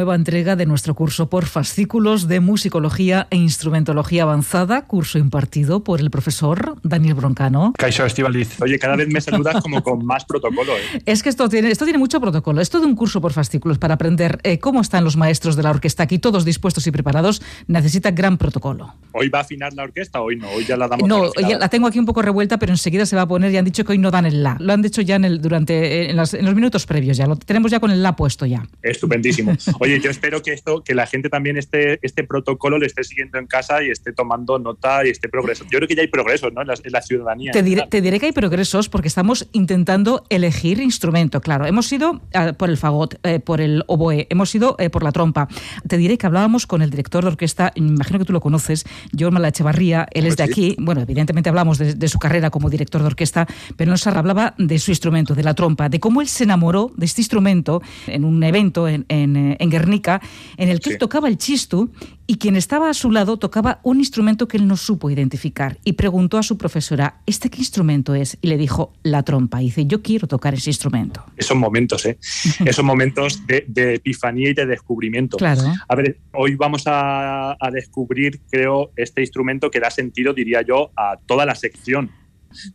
Nueva entrega de nuestro curso por fascículos de musicología e instrumentología avanzada, curso impartido por el profesor Daniel Broncano. Caixo Estivaliz. Oye, cada vez me saludas como con más protocolo. ¿eh? Es que esto tiene, esto tiene mucho protocolo. Esto de un curso por fascículos para aprender eh, cómo están los maestros de la orquesta aquí, todos dispuestos y preparados, necesita gran protocolo. ¿Hoy va a afinar la orquesta? Hoy no, hoy ya la damos. No, la tengo aquí un poco revuelta, pero enseguida se va a poner. Ya han dicho que hoy no dan el la. Lo han dicho ya en el, durante en, los minutos previos ya. Lo tenemos ya con el la puesto ya. Estupendísimo. Oye, yo espero que esto, que la gente también esté, este protocolo le esté siguiendo en casa y esté tomando nota y esté progreso. Yo creo que ya hay progresos ¿no? en, la, ciudadanía. Te diré, te diré, que hay progresos porque estamos intentando elegir instrumento. Claro, hemos ido ah, por el fagot, eh, por el oboe, hemos ido eh, por la trompa. Te diré que hablábamos con el director de orquesta, imagino que tú lo conoces, Joan Malachevarría, él es de aquí. Bueno, evidentemente hablamos de, su carrera como director de orquesta, pero nos hablaba de su instrumento, de la trompa, de cómo él se enamoró de este instrumento en un evento en, en, eh, en Guernica en el que él tocaba el chistu y quien estaba a su lado tocaba un instrumento que él no supo identificar y preguntó a su profesora, ¿este qué instrumento es? Y le dijo, la trompa. Y dice, yo quiero tocar ese instrumento. Esos momentos, ¿eh? Esos momentos de, epifanía y de descubrimiento. Claro. A ver, hoy vamos a, a descubrir, creo, este instrumento que da sentido, diría yo, a toda la sección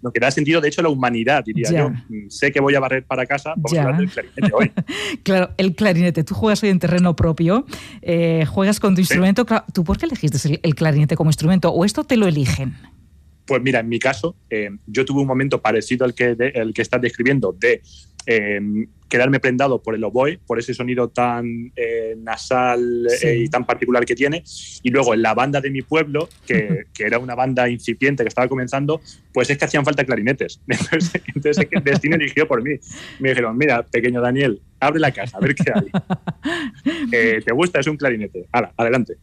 lo que da sentido, de hecho, a la humanidad, diría yo. Mm, sé que voy a barrer para casa, vamos a hablar del clarinete hoy. claro, el clarinete. Tú juegas hoy en terreno propio, eh, juegas con tu instrumento. ¿Tú por qué elegiste el clarinete como instrumento? ¿O esto te lo eligen? Pues mira, en mi caso, eh, yo tuve un momento parecido al que, el que estás describiendo de eh, quedarme prendado por el oboe, por ese sonido tan eh, nasal eh, y tan particular que tiene. Y luego en la banda de mi pueblo, que, que, era una banda incipiente que estaba comenzando, pues es que hacían falta clarinetes. Entonces, entonces el destino eligió por mí. Me dijeron, mira, pequeño Daniel, abre la casa, a ver qué hay. ¿Te gusta? Es un clarinete. Hala, adelante.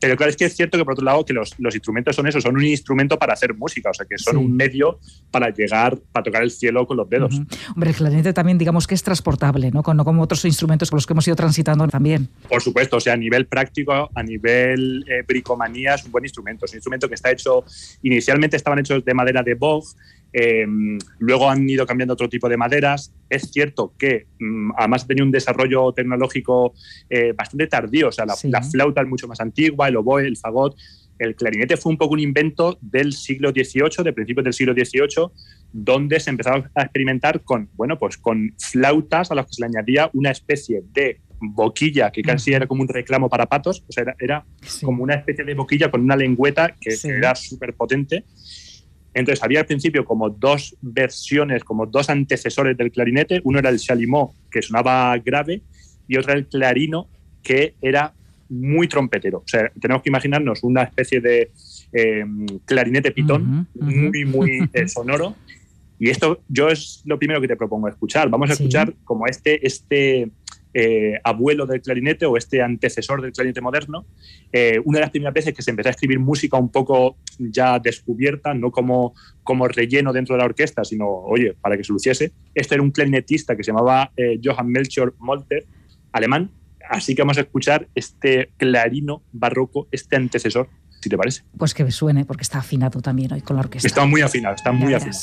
Pero claro, es que es cierto que por otro lado que los, los, instrumentos son eso, son un instrumento para hacer música, o sea que son un medio para llegar, para tocar el cielo con los dedos. Hombre, el clarinete también digamos que es transportable, ¿no? no como otros instrumentos con los que hemos ido transitando también. Por supuesto, o sea, a nivel práctico, a nivel eh, bricomanía es un buen instrumento. Es un instrumento que está hecho, inicialmente estaban hechos de madera de boj, Em, luego han ido cambiando otro tipo de maderas. Es cierto que mm, además tenido un desarrollo tecnológico eh, bastante tardío. O sea, la, flauta es mucho más antigua, el oboe, el fagot. El clarinete fue un poco un invento del siglo XVIII, de principios del siglo XVIII, donde se empezaba a experimentar con, bueno, pues con flautas a las que se le añadía una especie de boquilla que casi era como un reclamo para patos, o sea, era, como una especie de boquilla con una lengüeta que era súper potente entonces había al principio como dos versiones, como dos antecesores del clarinete. Uno era el chalumeau, que sonaba grave, y otro era el clarino, que era muy trompetero. O sea, tenemos que imaginarnos una especie de em, clarinete pitón, muy, muy eh, sonoro. Y esto yo es lo primero que te propongo escuchar. Vamos a escuchar como este, este eh, abuelo del clarinete o este antecesor del clarinete moderno, eh, una de las primeras veces que se empezó a escribir música un poco ya descubierta, no como, como relleno dentro de la orquesta, sino, oye, para que se luciese. Este era un clarinetista que se llamaba eh, Johann Melchior Molter, alemán. Así que vamos a escuchar este clarino barroco, este antecesor, si te parece. Pues que me suene, porque está afinado también hoy con la orquesta. Está muy afinado, está muy afinado.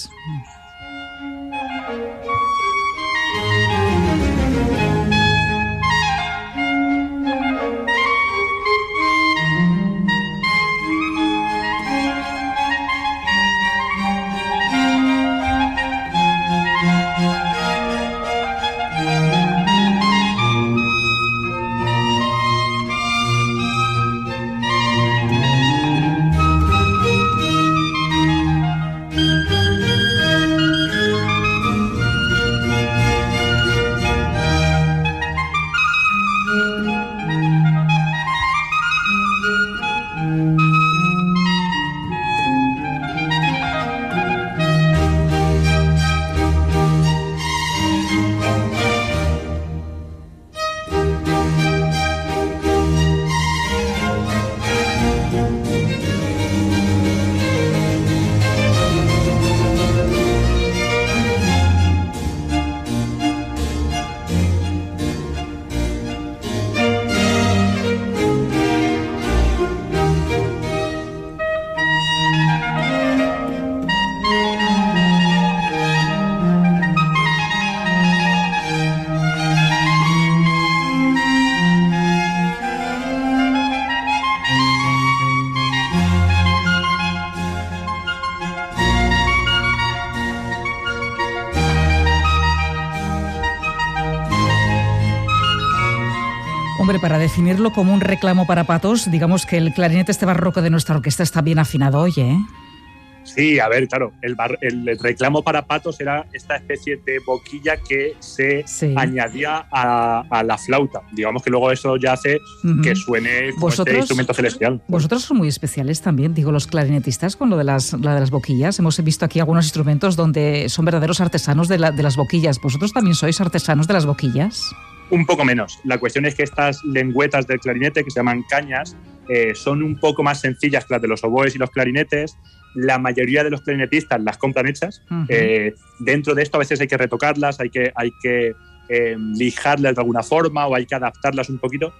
Definirlo como un reclamo para patos, digamos que el clarinete este barroco de nuestra orquesta está bien afinado hoy, ¿eh? Sí, a ver, claro, el, el, reclamo para patos era esta especie de boquilla que se añadía a, la flauta. Digamos que luego eso ya hace que suene como este instrumento celestial. Vosotros son muy especiales también, digo, los clarinetistas con lo de las, de las boquillas. Hemos visto aquí algunos instrumentos donde son verdaderos artesanos de, de las boquillas. ¿Vosotros también sois artesanos de las boquillas? Un poco menos. La cuestión es que estas lengüetas del clarinete, que se llaman cañas, eh, son un poco más sencillas que las de los oboes y los clarinetes la mayoría de los clarinetistas las compran hechas. Eh, dentro de esto a veces hay que retocarlas, hay que, hay que eh, lijarlas de alguna forma o hay que adaptarlas un poquito,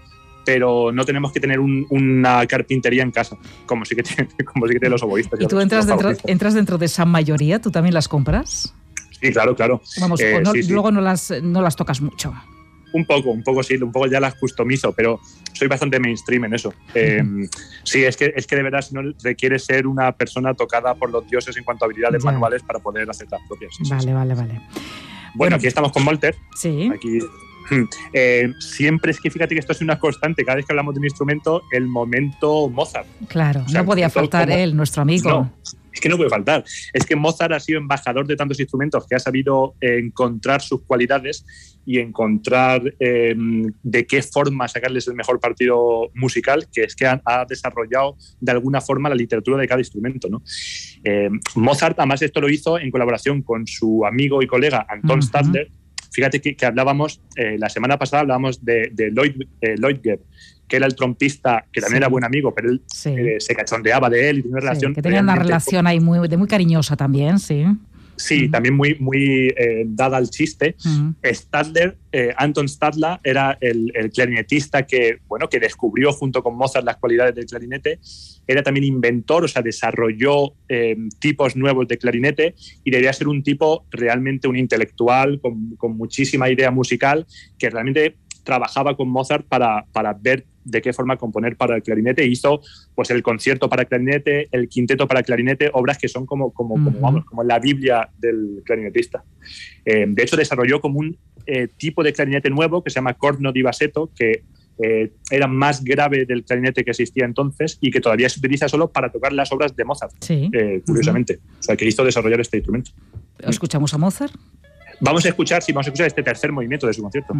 pero no tenemos que tener una carpintería en casa, como sí que tienen, como sí que los oboístas. ¿Y tú entras dentro, entras dentro de esa mayoría? ¿Tú también las compras? Sí, claro, claro. Vamos, eh, luego no las, no las tocas mucho. Un poco, un poco sí, un poco ya las customizo, pero soy bastante mainstream en eso. Em, sí, es que, es que de verdad no requiere ser una persona tocada por los dioses en cuanto a habilidades manuales para poder hacer las propias. vale, vale, vale. Bueno, aquí estamos con Walter. Sí. Aquí eh, siempre es que fíjate que esto es una constante. Cada vez que hablamos de un instrumento, el momento Mozart. Claro, no podía faltar él, nuestro amigo. No, es que no puede faltar. Es que Mozart ha sido embajador de tantos instrumentos que ha sabido encontrar sus cualidades y encontrar em, de qué forma sacarles el mejor partido musical, que es que ha, desarrollado de alguna forma la literatura de cada instrumento. ¿no? Em, Mozart, además, esto lo hizo en colaboración con su amigo y colega Anton Stadler. Fíjate que, hablábamos, eh, la semana pasada hablábamos de, Lloyd, eh, Lloyd que era el trompista, que también era buen amigo, pero él eh, se cachondeaba de él y tenía una relación. Que tenía una relación ahí muy, de muy cariñosa también, sí. Sí, también muy, muy eh, dada al chiste. Stadler, eh, Anton Stadler era el, clarinetista que, bueno, que descubrió junto con Mozart las cualidades del clarinete. Era también inventor, o sea, desarrolló eh, tipos nuevos de clarinete y debía ser un tipo realmente un intelectual con, con muchísima idea musical que realmente trabajaba con Mozart para, para ver de qué forma componer para el clarinete. Hizo pues el concierto para clarinete, el quinteto para clarinete, obras que son como, como, como, como la Biblia del clarinetista. Eh, de hecho, desarrolló como un eh, tipo de clarinete nuevo que se llama corno di bassetto, que eh, era más grave del clarinete que existía entonces y que todavía se utiliza solo para tocar las obras de Mozart, curiosamente. O sea, que hizo desarrollar este instrumento. ¿Escuchamos a Mozart? Vamos a escuchar, sí, vamos a escuchar este tercer movimiento de su concierto.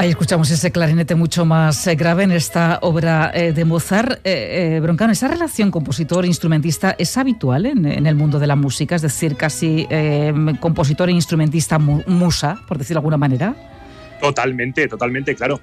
Ahí escuchamos ese clarinete mucho más eh, grave en esta obra eh, de Mozart. Eh, Broncano, ¿esa relación compositor-instrumentista es habitual en, el mundo de la música? Es decir, casi compositor e instrumentista musa, por decirlo de alguna manera. Totalmente, totalmente, claro.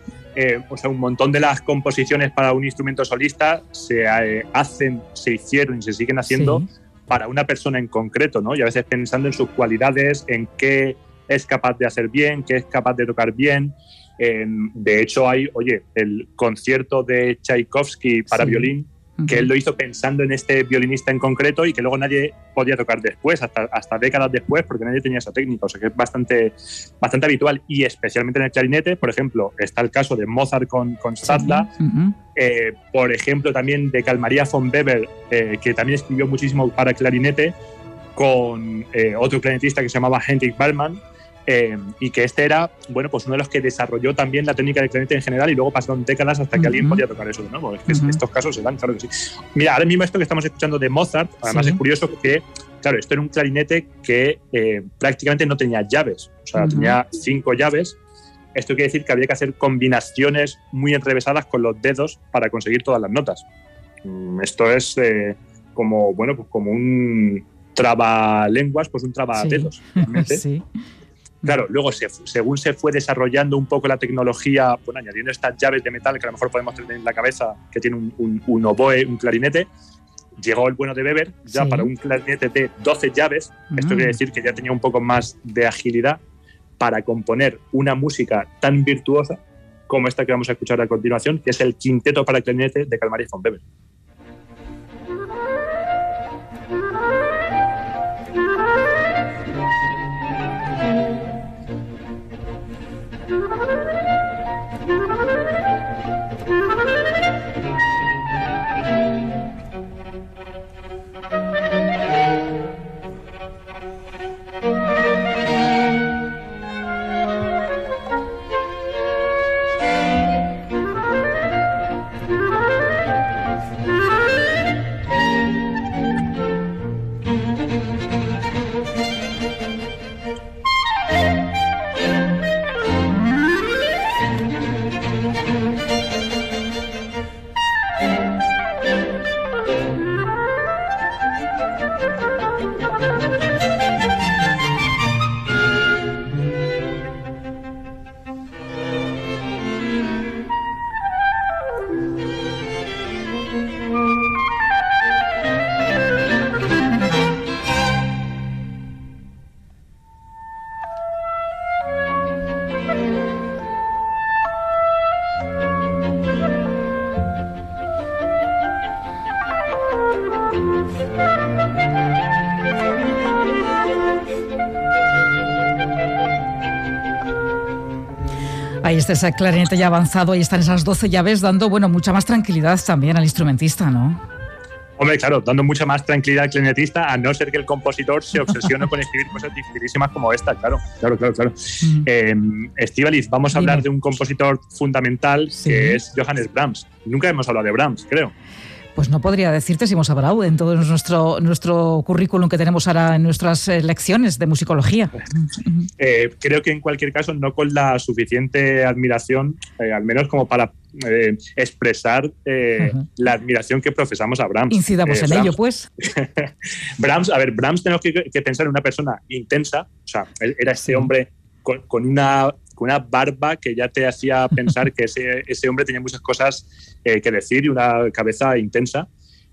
o sea, un montón de las composiciones para un instrumento solista se hacen, se hicieron y se siguen haciendo para una persona en concreto, ¿no? Y a veces pensando en sus cualidades, en qué es capaz de hacer bien, qué es capaz de tocar bien de hecho, hay, oye, el concierto de Tchaikovsky para violín, que él lo hizo pensando en este violinista en concreto y que luego nadie podía tocar después, hasta, hasta décadas después, porque nadie tenía esa técnica. O sea que es bastante, bastante habitual y especialmente en el clarinete. Por ejemplo, está el caso de Mozart con, con Stadler, eh, por ejemplo, también de Calmaría von Weber, eh, que también escribió muchísimo para clarinete, con eh, otro clarinetista que se llamaba Hendrik Ballmann eh, y que este era, bueno, pues uno de los que desarrolló también la técnica de clarinete en general y luego pasaron décadas hasta que alguien podía tocar eso de nuevo. Es que estos casos se dan, claro que sí. Mira, ahora mismo esto que estamos escuchando de Mozart, además es curioso que, claro, esto era un clarinete que eh, prácticamente no tenía llaves, o sea, tenía cinco llaves. Esto quiere decir que había que hacer combinaciones muy enrevesadas con los dedos para conseguir todas las notas. Mm, esto es eh, como, bueno, pues como un trabalenguas, pues un trabadedos. Sí. Claro, luego según se fue desarrollando un poco la tecnología, bueno, añadiendo estas llaves de metal que a lo mejor podemos tener en la cabeza, que tiene un, oboe, un clarinete, llegó el bueno de Weber ya para un clarinete de 12 llaves. Esto quiere mm. decir que ya tenía un poco más de agilidad para componer una música tan virtuosa como esta que vamos a escuchar a continuación, que es el quinteto para clarinete de Calmaris von Weber. Está ese clarinete ya avanzado, ahí están esas 12 llaves dando, bueno, mucha más tranquilidad también al instrumentista, ¿no? Hombre, claro, dando mucha más tranquilidad al clarinetista, a no ser que el compositor se obsesione con escribir cosas dificilísimas como esta, claro, claro, claro, claro. Mm. vamos a hablar de un compositor fundamental que es Johannes Brahms. Nunca hemos hablado de Brahms, creo. Pues no podría decirte si hemos hablado en todo nuestro, nuestro currículum que tenemos ahora en nuestras eh, lecciones de musicología. Eh, creo que en cualquier caso no con la suficiente admiración, eh, al menos como para expresar la admiración que profesamos a Brahms. Incidamos en ello, pues. Brahms, a ver, Brahms tenemos que, pensar en una persona intensa, o sea, era este hombre con, con una con una barba que ya te hacía pensar que ese, ese hombre tenía muchas cosas eh, que decir y una cabeza intensa.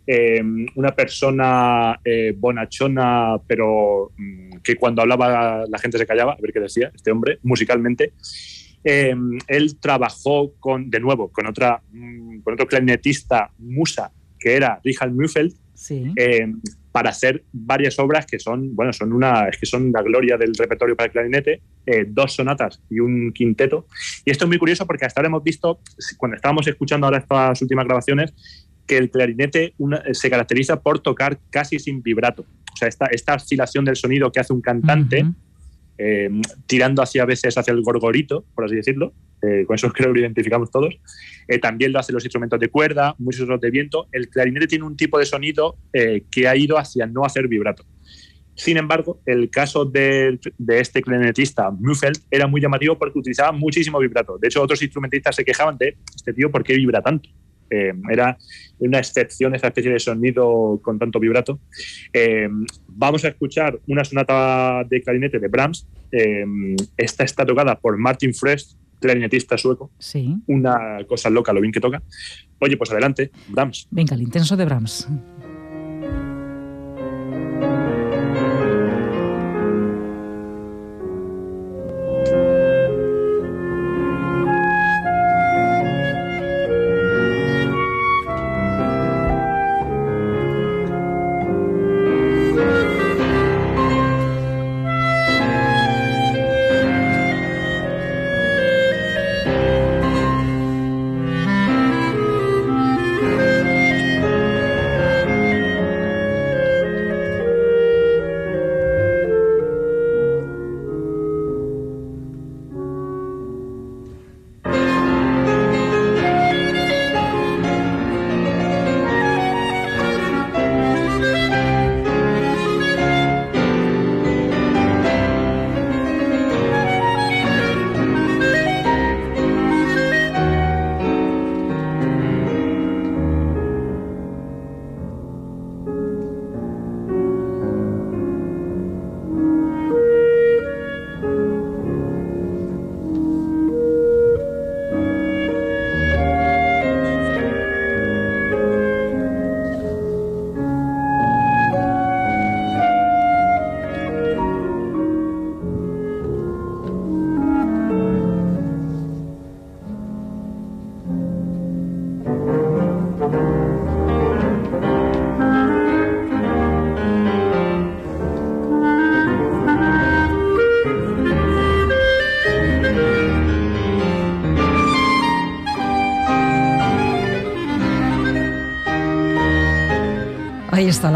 Em, una persona eh, bonachona, pero mm, que cuando hablaba la gente se callaba, a ver qué decía este hombre, musicalmente. Em, él trabajó con, de nuevo con, otra, mm, con otro clarinetista musa, que era Richard Müffeld, sí. Para hacer varias obras que son, bueno, son una, es que son la gloria del repertorio para el clarinete, eh, dos sonatas y un quinteto. Y esto es muy curioso porque hasta ahora hemos visto, cuando estábamos escuchando ahora estas últimas grabaciones, que el clarinete se caracteriza por tocar casi sin vibrato. O sea, esta, esta oscilación del sonido que hace un cantante, eh, tirando hacia a veces hacia el gorgorito, por así decirlo, eh, con eso creo que lo identificamos todos. Eh, también lo hacen los instrumentos de cuerda, muchos otros de viento. El clarinete tiene un tipo de sonido que ha ido hacia no hacer vibrato. Sin embargo, el caso de, este clarinetista, Müffeld, era muy llamativo porque utilizaba muchísimo vibrato. De hecho, otros instrumentistas se quejaban de este tío, ¿por qué vibra tanto? Eh, era una excepción esa especie de sonido con tanto vibrato. Eh, vamos a escuchar una sonata de clarinete de Brahms. Eh, esta está tocada por Martin Frest, clarinetista sueco. Sí. Una cosa loca lo bien que toca. Oye, pues adelante, Brahms. Venga, el intenso de Brahms.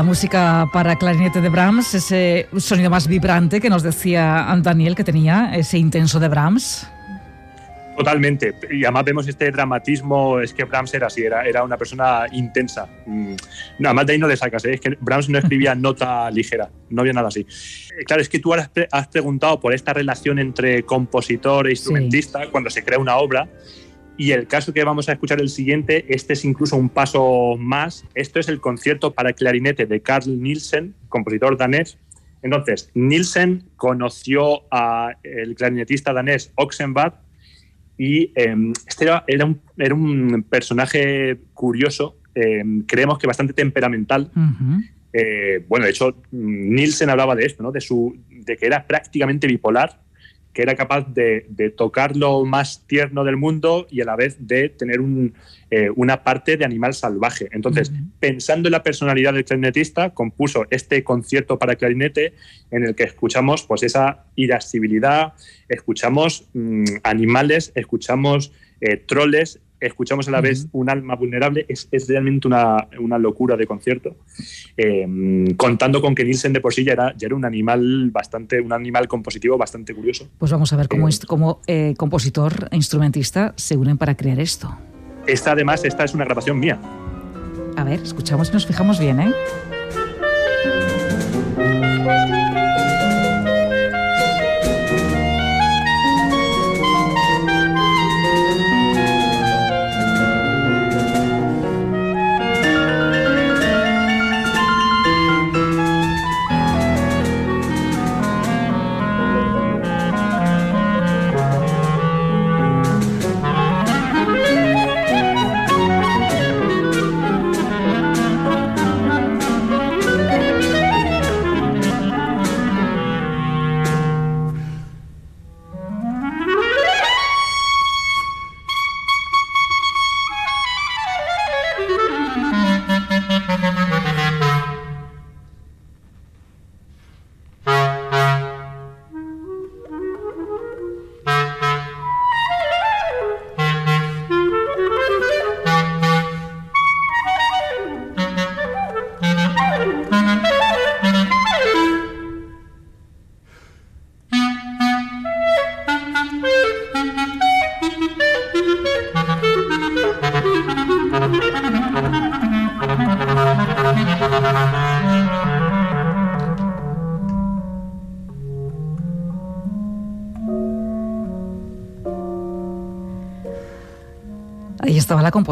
Música para clarinete de Brahms, ese sonido más vibrante que nos decía Daniel que tenía, ese intenso de Brahms. Totalmente. Y además vemos este dramatismo, es que Brahms era así, era, era una persona intensa. Mm. Además de ahí no le sacas, ¿eh? es que Brahms no escribía nota ligera, no había nada así. Eh, claro, es que tú has preguntado por esta relación entre compositor e instrumentista cuando se crea una obra. Y el caso que vamos a escuchar el siguiente, este es incluso un paso más. Esto es el concierto para clarinete de Carl Nielsen, compositor danés. Entonces, Nielsen conoció al clarinetista danés Oxenbad y em, este era, era, un, era, un, personaje curioso, em, creemos que bastante temperamental. Eh, bueno, de hecho, Nielsen hablaba de esto, ¿no? de, su, de que era prácticamente bipolar que era capaz de, tocar lo más tierno del mundo y a la vez de tener eh, una parte de animal salvaje. Entonces, pensando en la personalidad del clarinetista, compuso este concierto para clarinete en el que escuchamos pues, esa irascibilidad, escuchamos mm, animales, escuchamos eh, troles, escuchamos a la vez un alma vulnerable, es, realmente una, locura de concierto. Em, contando con que Nielsen de por sí ya era, ya era, un animal bastante, un animal compositivo bastante curioso. Pues vamos a ver cómo, es, como eh, compositor e instrumentista se unen para crear esto. Esta además, esta es una grabación mía. A ver, escuchamos y nos fijamos bien, ¿eh?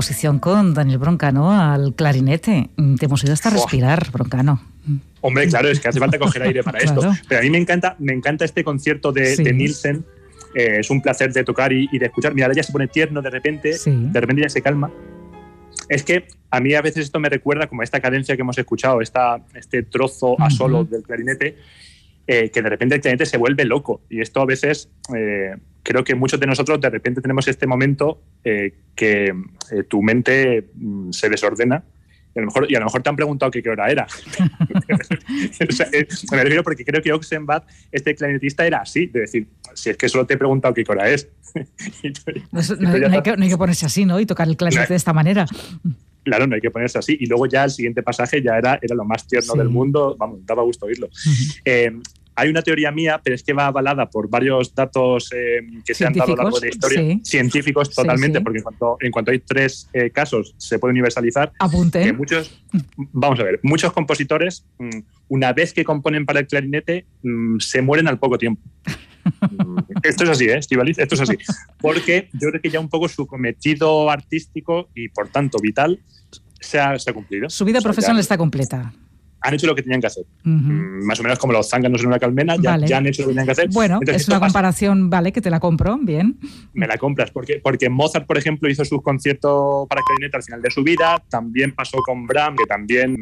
Composición con Daniel Broncano al clarinete. Te hemos ido hasta respirar, Broncano. Hombre, claro, es que hace falta coger aire para esto. Pero a mí me encanta, me encanta este concierto de, Nielsen. Eh, es un placer de tocar y, de escuchar. Mira, ya se pone tierno de repente, de repente ya se calma. Es que a mí a veces esto me recuerda como esta cadencia que hemos escuchado, esta, este trozo a solo del clarinete, eh, que de repente el clarinete se vuelve loco. Y esto a veces eh, creo que muchos de nosotros de repente tenemos este momento eh, que eh, tu mente mm, se desordena y a, lo mejor, y a lo mejor te han preguntado qué hora era. Eh, me refiero porque creo que Oxenbad, este clarinetista, era así, de decir, si es que solo te he preguntado qué hora es. no, hay que, ponerse así, ¿no? Y tocar el clarinete de esta manera. Claro, no hay que ponerse así. Y luego ya el siguiente pasaje ya era, era lo más tierno del mundo. Vamos, daba gusto oírlo. Hay una teoría mía, pero es que va avalada por varios datos eh, que se han dado a lo largo de la historia, científicos totalmente, porque en cuanto, en cuanto hay tres eh, casos se puede universalizar. Apunte. muchos, vamos a ver, muchos compositores, mm, una vez que componen para el clarinete, mm, se mueren al poco tiempo. Esto es así, ¿eh, Estivaliz? Esto es así. Porque yo creo que ya un poco su cometido artístico y por tanto vital se ha, cumplido. Su vida profesional está completa han hecho lo que tenían que hacer. Mm, más o menos como los zánganos en una calmena, ya, han hecho lo que tenían que hacer. Bueno, es una comparación, vale, que te la compro, bien. Me la compras, porque, porque Mozart, por ejemplo, hizo sus conciertos para clarinete al final de su vida, también pasó con Brahms, que también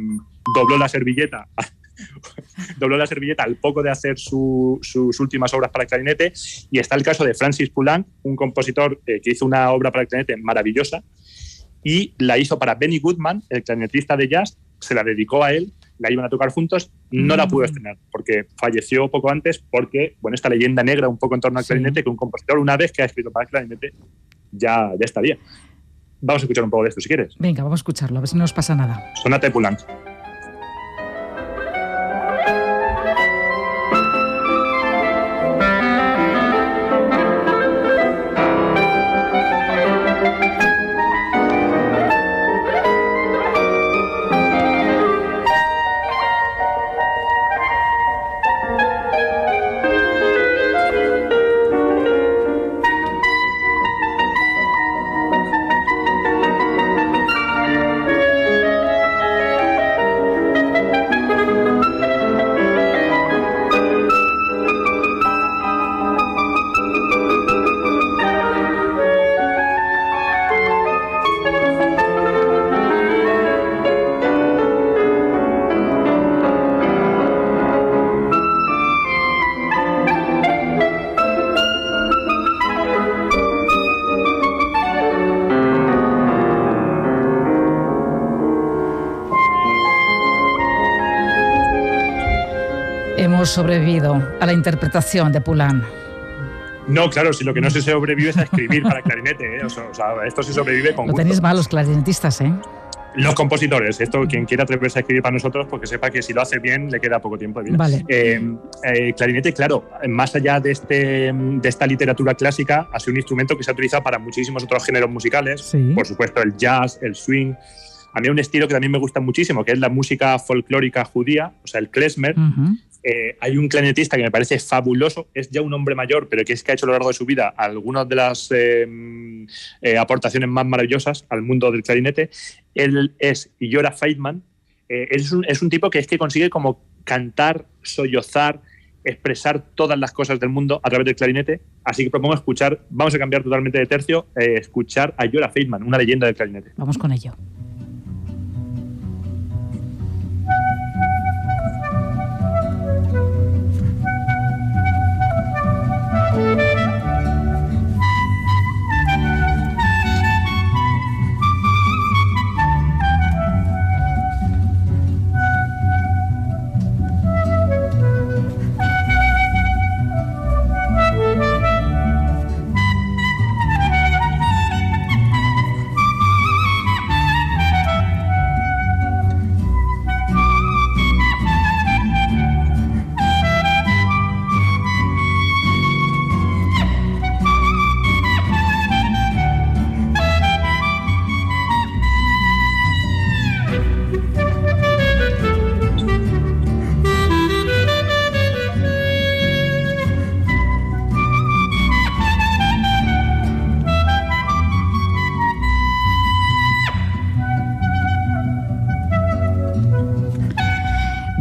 dobló la servilleta. dobló la servilleta al poco de hacer sus últimas obras para clarinete. Y está el caso de Francis Poulenc, un compositor eh, que hizo una obra para clarinete maravillosa y la hizo para Benny Goodman, el clarinetista de jazz, se la dedicó a él la iban a tocar juntos, no la pudo mm. estrenar porque falleció poco antes porque, bueno, esta leyenda negra un poco en torno al clarinete, que un compositor una vez que ha escrito para el clarinete ya, ya estaría. Vamos a escuchar un poco de esto si quieres. Venga, vamos a escucharlo, a ver si no nos pasa nada. Sonata de Poulenc. Sobrevivido a la interpretación de Poulain. No, claro, si lo que no se sobrevive es a escribir para clarinete. ¿eh? O, sea, esto se sobrevive con. Lo tenéis mal los clarinetistas, ¿eh? Los compositores, esto quien quiera atreverse a escribir para nosotros, porque sepa que si lo hace bien le queda poco tiempo de vida. Vale. Eh, eh, clarinete, claro, más allá de, este, de esta literatura clásica, ha sido un instrumento que se ha utilizado para muchísimos otros géneros musicales, Sí. por supuesto el jazz, el swing. A mí hay un estilo que también me gusta muchísimo, que es la música folclórica judía, o sea, el klezmer. Ujú. Eh, hay un clarinetista que me parece fabuloso, es ya un hombre mayor, pero que es que ha hecho a lo largo de su vida algunas de las mm, eh, aportaciones más maravillosas al mundo del clarinete. Él es Yora Feitman. Eh, es, un, es un tipo que es que consigue como cantar, sollozar, expresar todas las cosas del mundo a través del clarinete. Así que propongo escuchar, vamos a cambiar totalmente de tercio, escuchar a Yora Feitman, una leyenda del clarinete. Vamos con ello.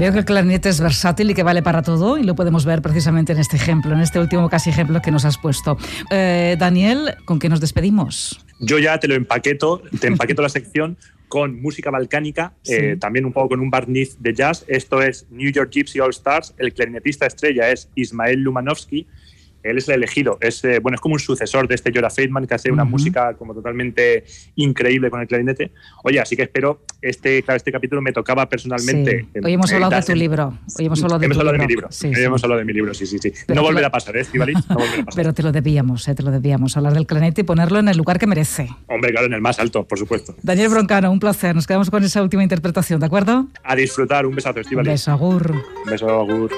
Veo que el clarinete es versátil y que vale para todo y lo podemos ver precisamente en este ejemplo, en este último casi ejemplo que nos has puesto. Eh, Daniel, ¿con qué nos despedimos? Yo ya te lo empaqueto, te empaqueto la sección con música balcánica, Sí. eh, también un poco con un barniz de jazz. Esto es New York Gypsy All Stars. El clarinetista estrella es Ismael Lumanovsky. Él es el elegido. Es, eh, bueno, es como un sucesor de este Jora Feitman que hace una música como totalmente increíble con el clarinete. Oye, así que espero, este, claro, este capítulo me tocaba personalmente. Sí. Hoy hemos eh, hablado de tu libro. Hoy hemos hablado de Hemos tu hablado de libro. mi libro. Sí, Hoy sí. Hemos hablado de mi libro, sí, sí, sí. Pero no volverá lo- a pasar, ¿eh, Estivaliz? No volverá a pasar. Pero te lo debíamos, eh, te lo debíamos, hablar del clarinete y ponerlo en el lugar que merece. Hombre, claro, en el más alto, por supuesto. Daniel Broncano, un placer. Nos quedamos con esa última interpretación, ¿de acuerdo? A disfrutar. Un besazo, Un Estivaliz. beso, agur. Un beso, Agur.